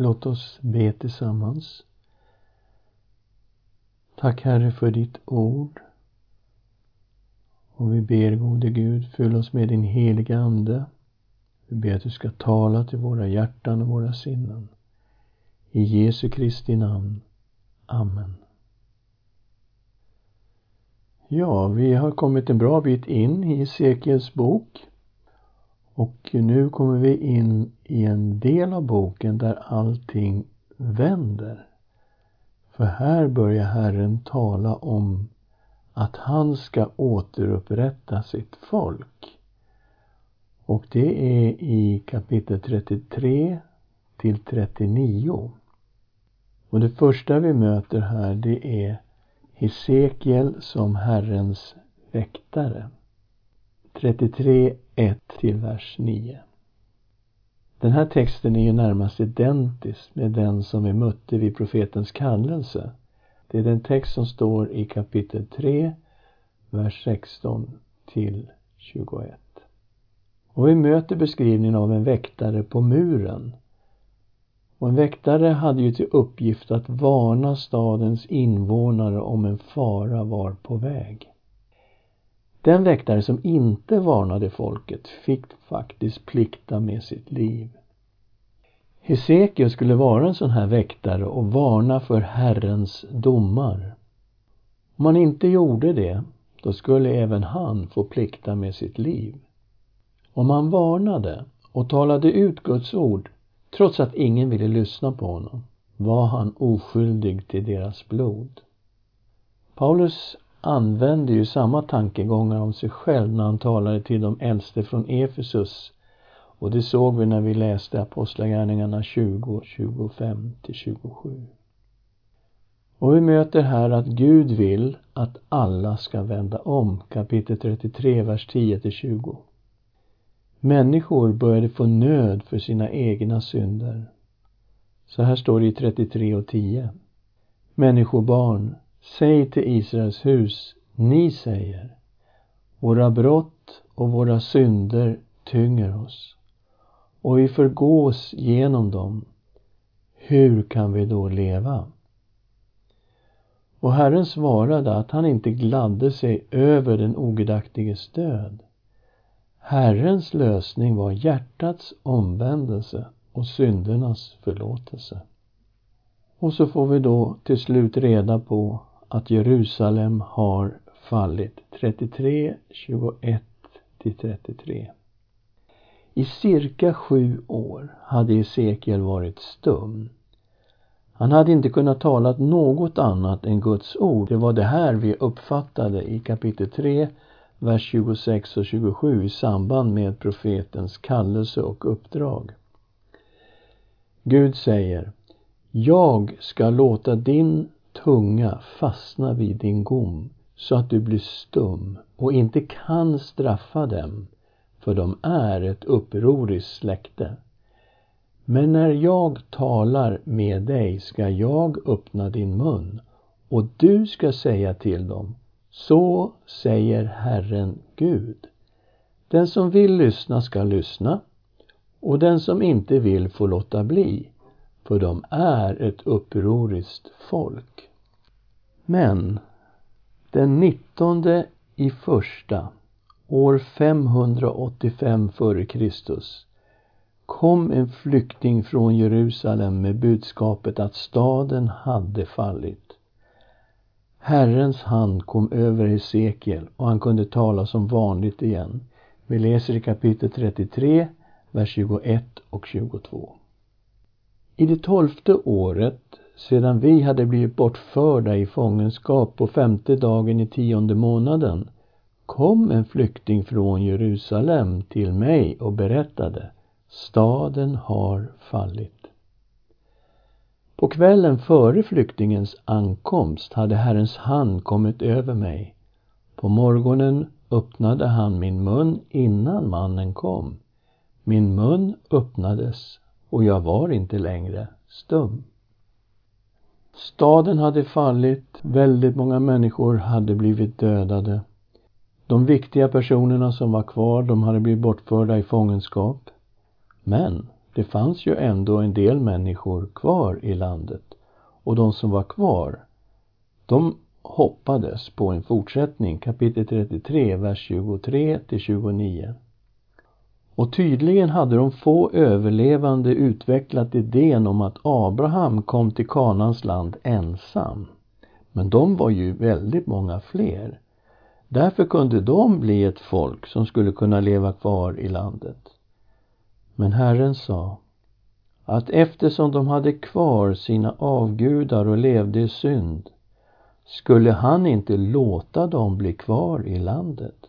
Låt oss be tillsammans. Tack Herre för ditt ord. Och vi ber gode Gud, fyll oss med din heliga Ande. Vi ber att du ska tala till våra hjärtan och våra sinnen. I Jesu Kristi namn. Amen. Ja, vi har kommit en bra bit in i Sekels bok. Och nu kommer vi in i en del av boken där allting vänder. För här börjar Herren tala om att han ska återupprätta sitt folk. Och det är i kapitel 33 till 39. Och det första vi möter här det är Hesekiel som Herrens väktare. 33.1 till vers 9. Den här texten är ju närmast identisk med den som vi mötte vid profetens kallelse. Det är den text som står i kapitel 3, vers 16 till 21. Och vi möter beskrivningen av en väktare på muren. Och en väktare hade ju till uppgift att varna stadens invånare om en fara var på väg. Den väktare som inte varnade folket fick faktiskt plikta med sitt liv. Hesekiel skulle vara en sån här väktare och varna för Herrens domar. Om han inte gjorde det, då skulle även han få plikta med sitt liv. Om han varnade och talade ut Guds ord, trots att ingen ville lyssna på honom, var han oskyldig till deras blod. Paulus använde ju samma tankegångar om sig själv när han talade till de äldste från Efesus. Och det såg vi när vi läste Apostlagärningarna 20, 25 till 27. Och vi möter här att Gud vill att alla ska vända om, kapitel 33, vers 10 till 20. Människor började få nöd för sina egna synder. Så här står det i 33 och 10. Människobarn, Säg till Israels hus, ni säger, våra brott och våra synder tynger oss och vi förgås genom dem. Hur kan vi då leva? Och Herren svarade att han inte gladde sig över den ogudaktiges död. Herrens lösning var hjärtats omvändelse och syndernas förlåtelse. Och så får vi då till slut reda på att Jerusalem har fallit. 33, 21 till 33. I cirka sju år hade Esekiel varit stum. Han hade inte kunnat tala något annat än Guds ord. Det var det här vi uppfattade i kapitel 3, vers 26 och 27 i samband med profetens kallelse och uppdrag. Gud säger Jag ska låta din tunga fastna vid din gom så att du blir stum och inte kan straffa dem, för de är ett upproriskt släkte. Men när jag talar med dig ska jag öppna din mun och du ska säga till dem, så säger Herren Gud. Den som vill lyssna ska lyssna och den som inte vill får låta bli, för de är ett upproriskt folk. Men den 19 i första år 585 f.Kr. kom en flykting från Jerusalem med budskapet att staden hade fallit. Herrens hand kom över Hesekiel och han kunde tala som vanligt igen. Vi läser i kapitel 33, vers 21 och 22. I det tolfte året sedan vi hade blivit bortförda i fångenskap på femte dagen i tionde månaden kom en flykting från Jerusalem till mig och berättade Staden har fallit. På kvällen före flyktingens ankomst hade Herrens hand kommit över mig. På morgonen öppnade han min mun innan mannen kom. Min mun öppnades och jag var inte längre stum. Staden hade fallit, väldigt många människor hade blivit dödade. De viktiga personerna som var kvar, de hade blivit bortförda i fångenskap. Men det fanns ju ändå en del människor kvar i landet. Och de som var kvar, de hoppades på en fortsättning, kapitel 33, vers 23 till 29. Och tydligen hade de få överlevande utvecklat idén om att Abraham kom till Kanans land ensam. Men de var ju väldigt många fler. Därför kunde de bli ett folk som skulle kunna leva kvar i landet. Men Herren sa att eftersom de hade kvar sina avgudar och levde i synd skulle han inte låta dem bli kvar i landet.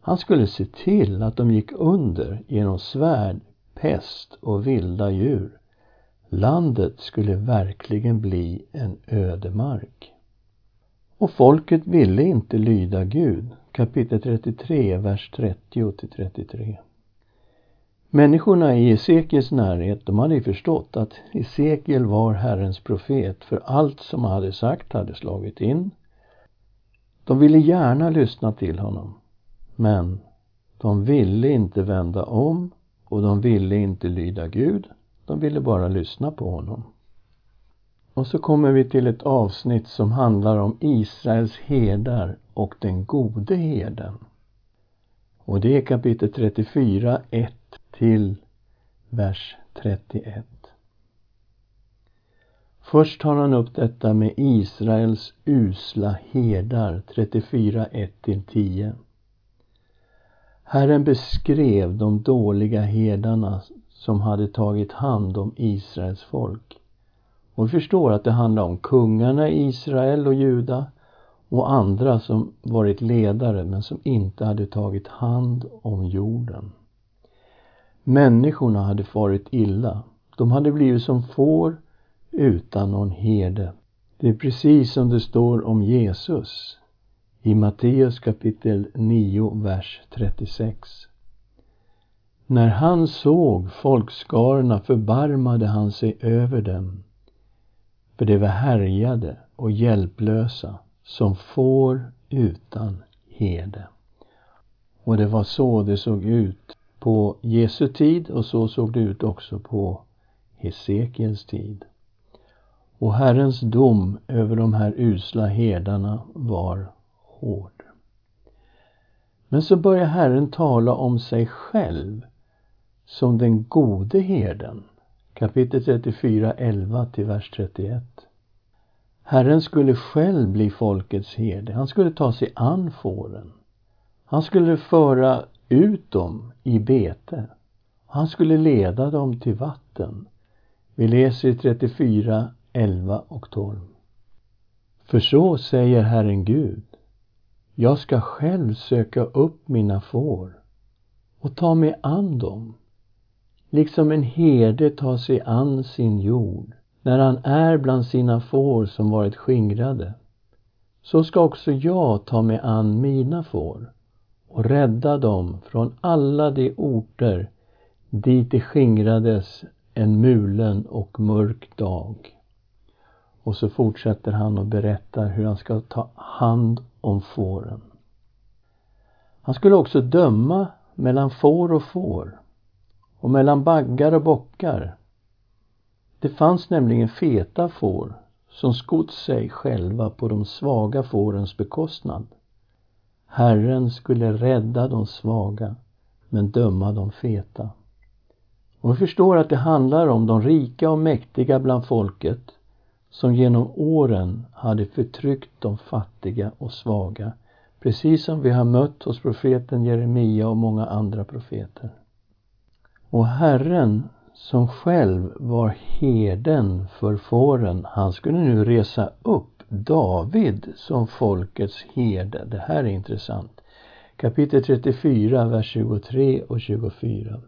Han skulle se till att de gick under genom svärd, pest och vilda djur. Landet skulle verkligen bli en ödemark. Och folket ville inte lyda Gud. Kapitel 33, vers 30 till 33. Människorna i Esekiels närhet, de hade ju förstått att Esekiel var Herrens profet för allt som han hade sagt hade slagit in. De ville gärna lyssna till honom. Men de ville inte vända om och de ville inte lyda Gud. De ville bara lyssna på honom. Och så kommer vi till ett avsnitt som handlar om Israels herdar och den gode herden. Och det är kapitel 34, 1 till vers 31. Först tar han upp detta med Israels usla herdar, 34, 1 till 10. Herren beskrev de dåliga herdarna som hade tagit hand om Israels folk. Och vi förstår att det handlar om kungarna i Israel och Juda och andra som varit ledare men som inte hade tagit hand om jorden. Människorna hade farit illa. De hade blivit som får utan någon herde. Det är precis som det står om Jesus i Matteus kapitel 9, vers 36. När han såg folkskarorna förbarmade han sig över dem, för de var härjade och hjälplösa som får utan herde. Och det var så det såg ut på Jesu tid och så såg det ut också på Hesekiels tid. Och Herrens dom över de här usla herdarna var hård. Men så börjar Herren tala om sig själv som den gode herden. Kapitel 34, 11 till vers 31. Herren skulle själv bli folkets herde. Han skulle ta sig an fåren. Han skulle föra ut dem i bete. Han skulle leda dem till vatten. Vi läser i 34, 11 och 12. För så säger Herren Gud jag ska själv söka upp mina får och ta mig an dem, liksom en herde tar sig an sin jord när han är bland sina får som varit skingrade. Så ska också jag ta mig an mina får och rädda dem från alla de orter dit de skingrades en mulen och mörk dag. Och så fortsätter han och berättar hur han ska ta hand om fåren. Han skulle också döma mellan får och får och mellan baggar och bockar. Det fanns nämligen feta får som skott sig själva på de svaga fårens bekostnad. Herren skulle rädda de svaga men döma de feta. Och vi förstår att det handlar om de rika och mäktiga bland folket som genom åren hade förtryckt de fattiga och svaga precis som vi har mött hos profeten Jeremia och många andra profeter. Och Herren som själv var herden för fåren, han skulle nu resa upp David som folkets herde. Det här är intressant. Kapitel 34, vers 23 och 24.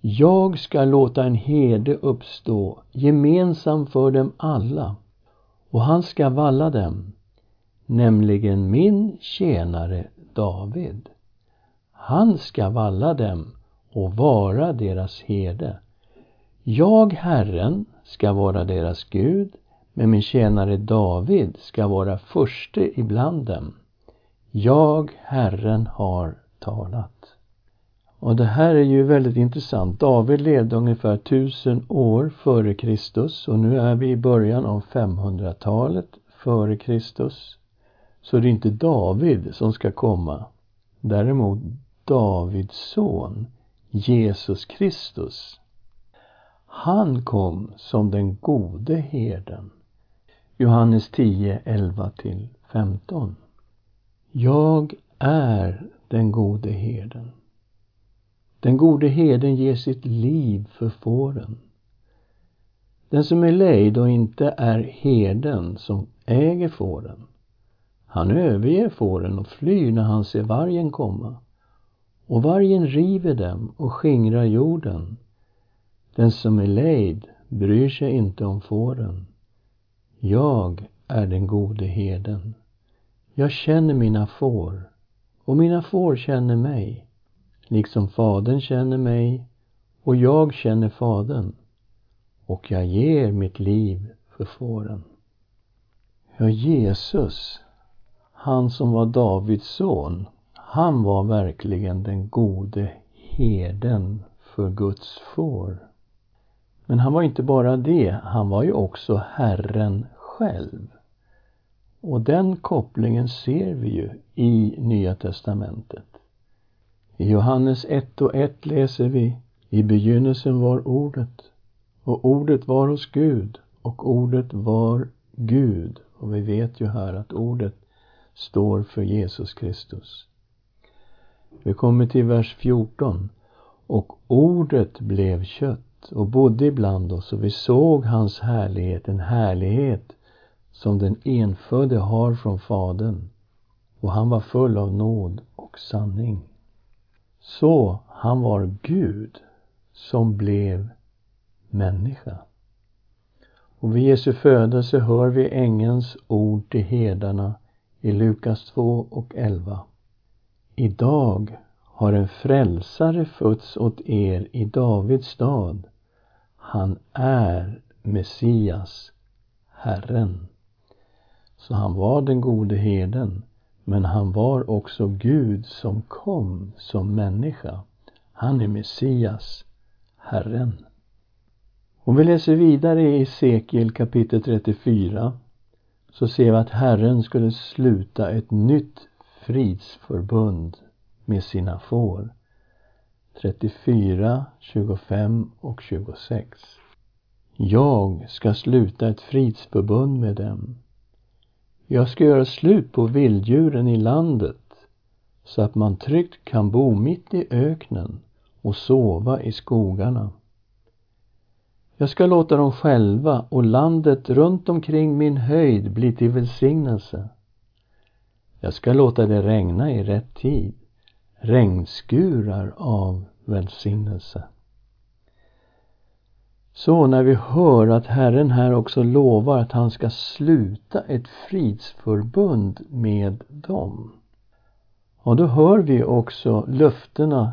Jag ska låta en herde uppstå gemensam för dem alla och han ska valla dem, nämligen min tjänare David. Han ska valla dem och vara deras herde. Jag, Herren, ska vara deras Gud, men min tjänare David ska vara förste ibland dem. Jag, Herren, har talat. Och det här är ju väldigt intressant. David levde ungefär tusen år före Kristus och nu är vi i början av 500-talet före Kristus. Så det är inte David som ska komma. Däremot Davids son, Jesus Kristus. Han kom som den gode herden. Johannes 10, 11 till 15. Jag är den gode herden. Den gode herden ger sitt liv för fåren. Den som är lejd och inte är herden som äger fåren, han överger fåren och flyr när han ser vargen komma. Och vargen river dem och skingrar jorden. Den som är lejd bryr sig inte om fåren. Jag är den gode herden. Jag känner mina får och mina får känner mig, liksom Fadern känner mig och jag känner Fadern och jag ger mitt liv för fåren. Ja, Jesus, han som var Davids son, han var verkligen den gode herden för Guds får. Men han var inte bara det, han var ju också Herren själv. Och den kopplingen ser vi ju i Nya Testamentet. I Johannes 1 och 1 läser vi I begynnelsen var Ordet och Ordet var hos Gud och Ordet var Gud. Och vi vet ju här att Ordet står för Jesus Kristus. Vi kommer till vers 14. Och Ordet blev kött och bodde ibland oss och vi såg hans härlighet, en härlighet som den enfödde har från Fadern och han var full av nåd och sanning. Så han var Gud som blev människa. Och vid Jesu födelse hör vi ängelns ord till herdarna i Lukas 2 och 11. Idag har en frälsare fötts åt er i Davids stad. Han är Messias, Herren. Så han var den gode herden, men han var också Gud som kom som människa. Han är Messias, Herren. Om vi läser vidare i Sekel kapitel 34 så ser vi att Herren skulle sluta ett nytt fridsförbund med sina får. 34, 25 och 26. Jag ska sluta ett fridsförbund med dem jag ska göra slut på vilddjuren i landet så att man tryggt kan bo mitt i öknen och sova i skogarna. Jag ska låta dem själva och landet runt omkring min höjd bli till välsignelse. Jag ska låta det regna i rätt tid, regnskurar av välsignelse. Så när vi hör att Herren här också lovar att han ska sluta ett fridsförbund med dem. Och då hör vi också löftena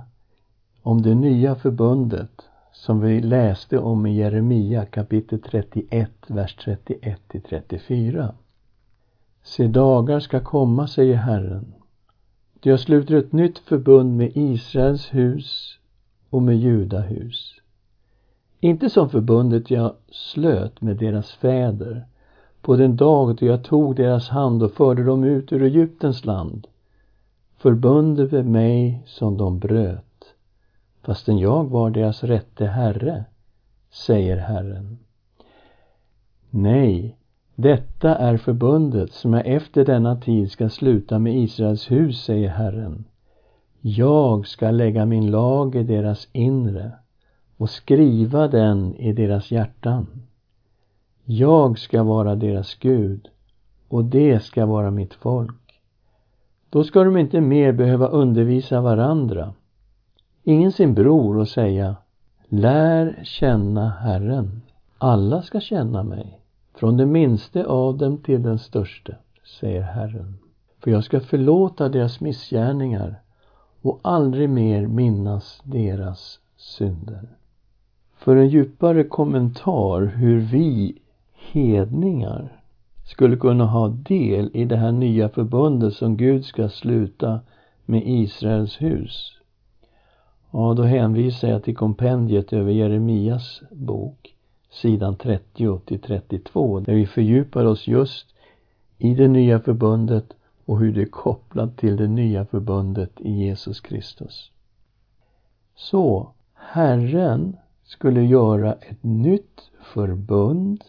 om det nya förbundet som vi läste om i Jeremia kapitel 31, vers 31 till 34. Se, dagar ska komma, säger Herren, jag sluter ett nytt förbund med Israels hus och med Judahus inte som förbundet jag slöt med deras fäder på den dag då jag tog deras hand och förde dem ut ur Egyptens land. Förbundet med mig som de bröt, fastän jag var deras rätte herre, säger Herren. Nej, detta är förbundet som jag efter denna tid ska sluta med Israels hus, säger Herren. Jag ska lägga min lag i deras inre och skriva den i deras hjärtan. Jag ska vara deras Gud och det ska vara mitt folk. Då ska de inte mer behöva undervisa varandra, ingen sin bror och säga Lär känna Herren. Alla ska känna mig, från den minste av dem till den störste, säger Herren. För jag ska förlåta deras missgärningar och aldrig mer minnas deras synder. För en djupare kommentar hur vi hedningar skulle kunna ha del i det här nya förbundet som Gud ska sluta med Israels hus. Ja, då hänvisar jag till kompendiet över Jeremias bok, sidan 30 till 32, där vi fördjupar oss just i det nya förbundet och hur det är kopplat till det nya förbundet i Jesus Kristus. Så, Herren skulle göra ett nytt förbund.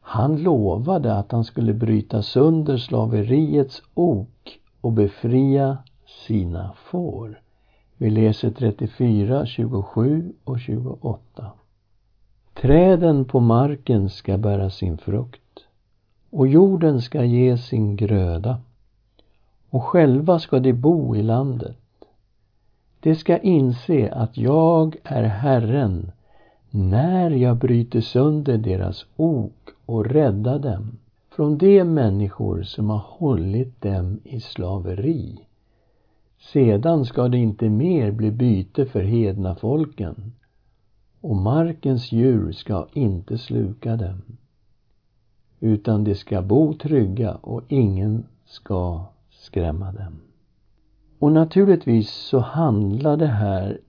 Han lovade att han skulle bryta sönder slaveriets ok och befria sina får. Vi läser 34, 27 och 28. Träden på marken ska bära sin frukt och jorden ska ge sin gröda och själva ska de bo i landet. De ska inse att jag är Herren när jag bryter sönder deras ok och räddar dem från de människor som har hållit dem i slaveri. Sedan ska det inte mer bli byte för hedna folken och markens djur ska inte sluka dem utan de ska bo trygga och ingen ska skrämma dem. Och naturligtvis så handlar det här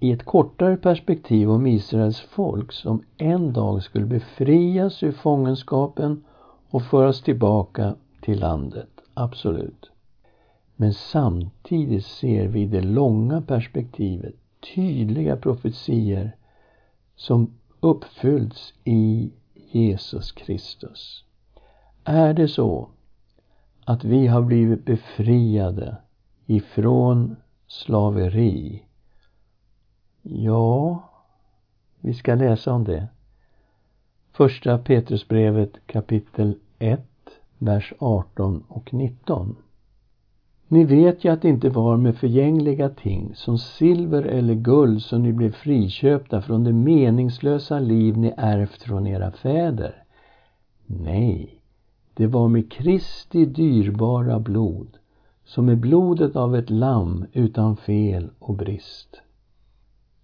i ett kortare perspektiv om Israels folk som en dag skulle befrias ur fångenskapen och föras tillbaka till landet. Absolut. Men samtidigt ser vi i det långa perspektivet tydliga profetier som uppfyllts i Jesus Kristus. Är det så att vi har blivit befriade ifrån slaveri? Ja, vi ska läsa om det. Första Petrusbrevet kapitel 1, vers 18 och 19. Ni vet ju att det inte var med förgängliga ting som silver eller guld som ni blev friköpta från det meningslösa liv ni ärvt från era fäder. Nej, det var med Kristi dyrbara blod, som är blodet av ett lamm utan fel och brist.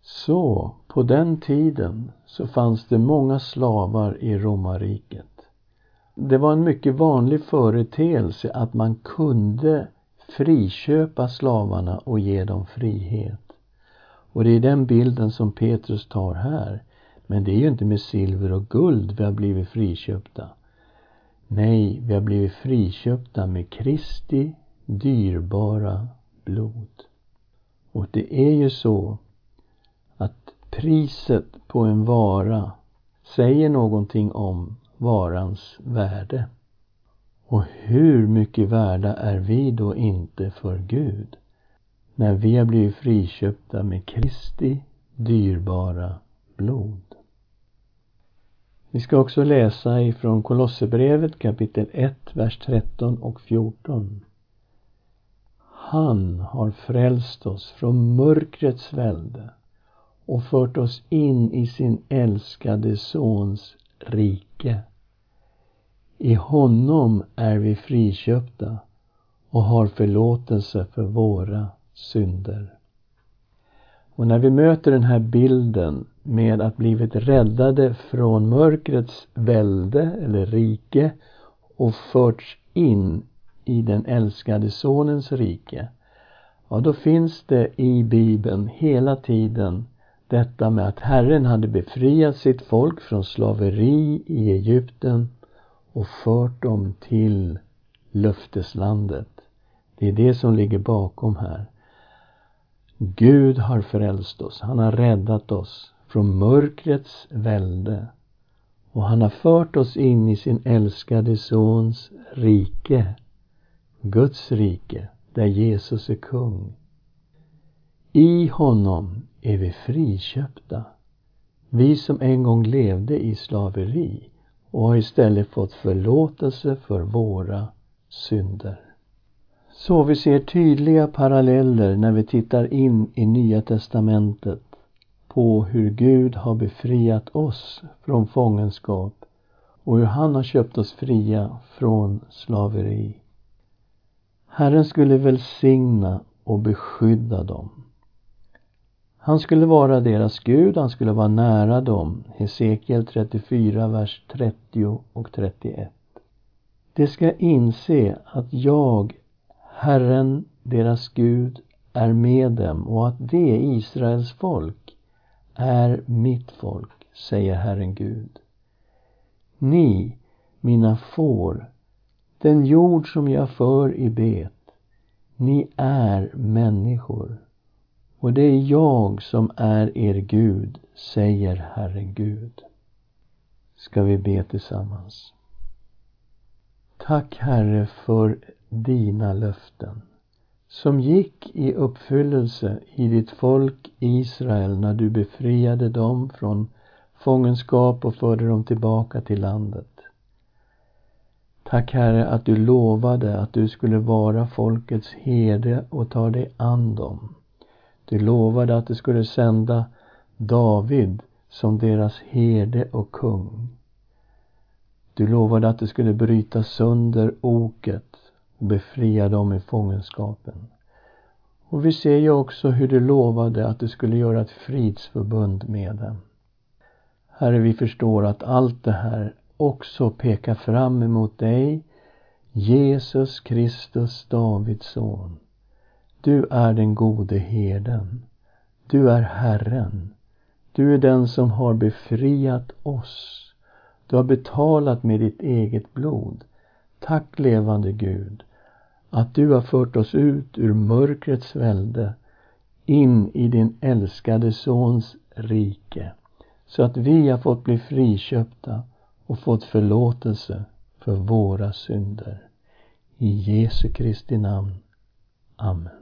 Så, på den tiden så fanns det många slavar i romarriket. Det var en mycket vanlig företeelse att man kunde friköpa slavarna och ge dem frihet. Och det är den bilden som Petrus tar här. Men det är ju inte med silver och guld vi har blivit friköpta. Nej, vi har blivit friköpta med Kristi dyrbara blod. Och det är ju så att priset på en vara säger någonting om varans värde. Och hur mycket värda är vi då inte för Gud när vi har blivit friköpta med Kristi dyrbara blod? Vi ska också läsa ifrån Kolosserbrevet kapitel 1, vers 13 och 14. Han har frälst oss från mörkrets välde och fört oss in i sin älskade Sons rike. I honom är vi friköpta och har förlåtelse för våra synder. Och när vi möter den här bilden med att blivit räddade från mörkrets välde eller rike och förts in i den älskade Sonens rike. Ja, då finns det i Bibeln hela tiden detta med att Herren hade befriat sitt folk från slaveri i Egypten och fört dem till löfteslandet. Det är det som ligger bakom här. Gud har frälst oss. Han har räddat oss från mörkrets välde. Och han har fört oss in i sin älskade Sons rike. Guds rike, där Jesus är kung. I honom är vi friköpta. Vi som en gång levde i slaveri och har istället fått förlåtelse för våra synder. Så vi ser tydliga paralleller när vi tittar in i Nya testamentet på hur Gud har befriat oss från fångenskap och hur han har köpt oss fria från slaveri. Herren skulle välsigna och beskydda dem. Han skulle vara deras Gud, han skulle vara nära dem. Hesekiel 34, vers 30 och 31. De ska inse att jag, Herren, deras Gud, är med dem och att det, Israels folk, är mitt folk, säger Herren Gud. Ni, mina får, den jord som jag för i bet, ni är människor och det är jag som är er Gud, säger Herren Gud. Ska vi be tillsammans. Tack Herre för dina löften som gick i uppfyllelse i ditt folk Israel när du befriade dem från fångenskap och förde dem tillbaka till landet. Tack Herre att du lovade att du skulle vara folkets herde och ta dig an dem. Du lovade att du skulle sända David som deras herde och kung. Du lovade att du skulle bryta sönder oket och befria dem i fångenskapen. Och vi ser ju också hur du lovade att du skulle göra ett fridsförbund med dem. Herre, vi förstår att allt det här också peka fram emot dig, Jesus Kristus, Davids son. Du är den gode herden. Du är Herren. Du är den som har befriat oss. Du har betalat med ditt eget blod. Tack levande Gud att du har fört oss ut ur mörkrets välde in i din älskade Sons rike så att vi har fått bli friköpta och fått förlåtelse för våra synder. I Jesu Kristi namn. Amen.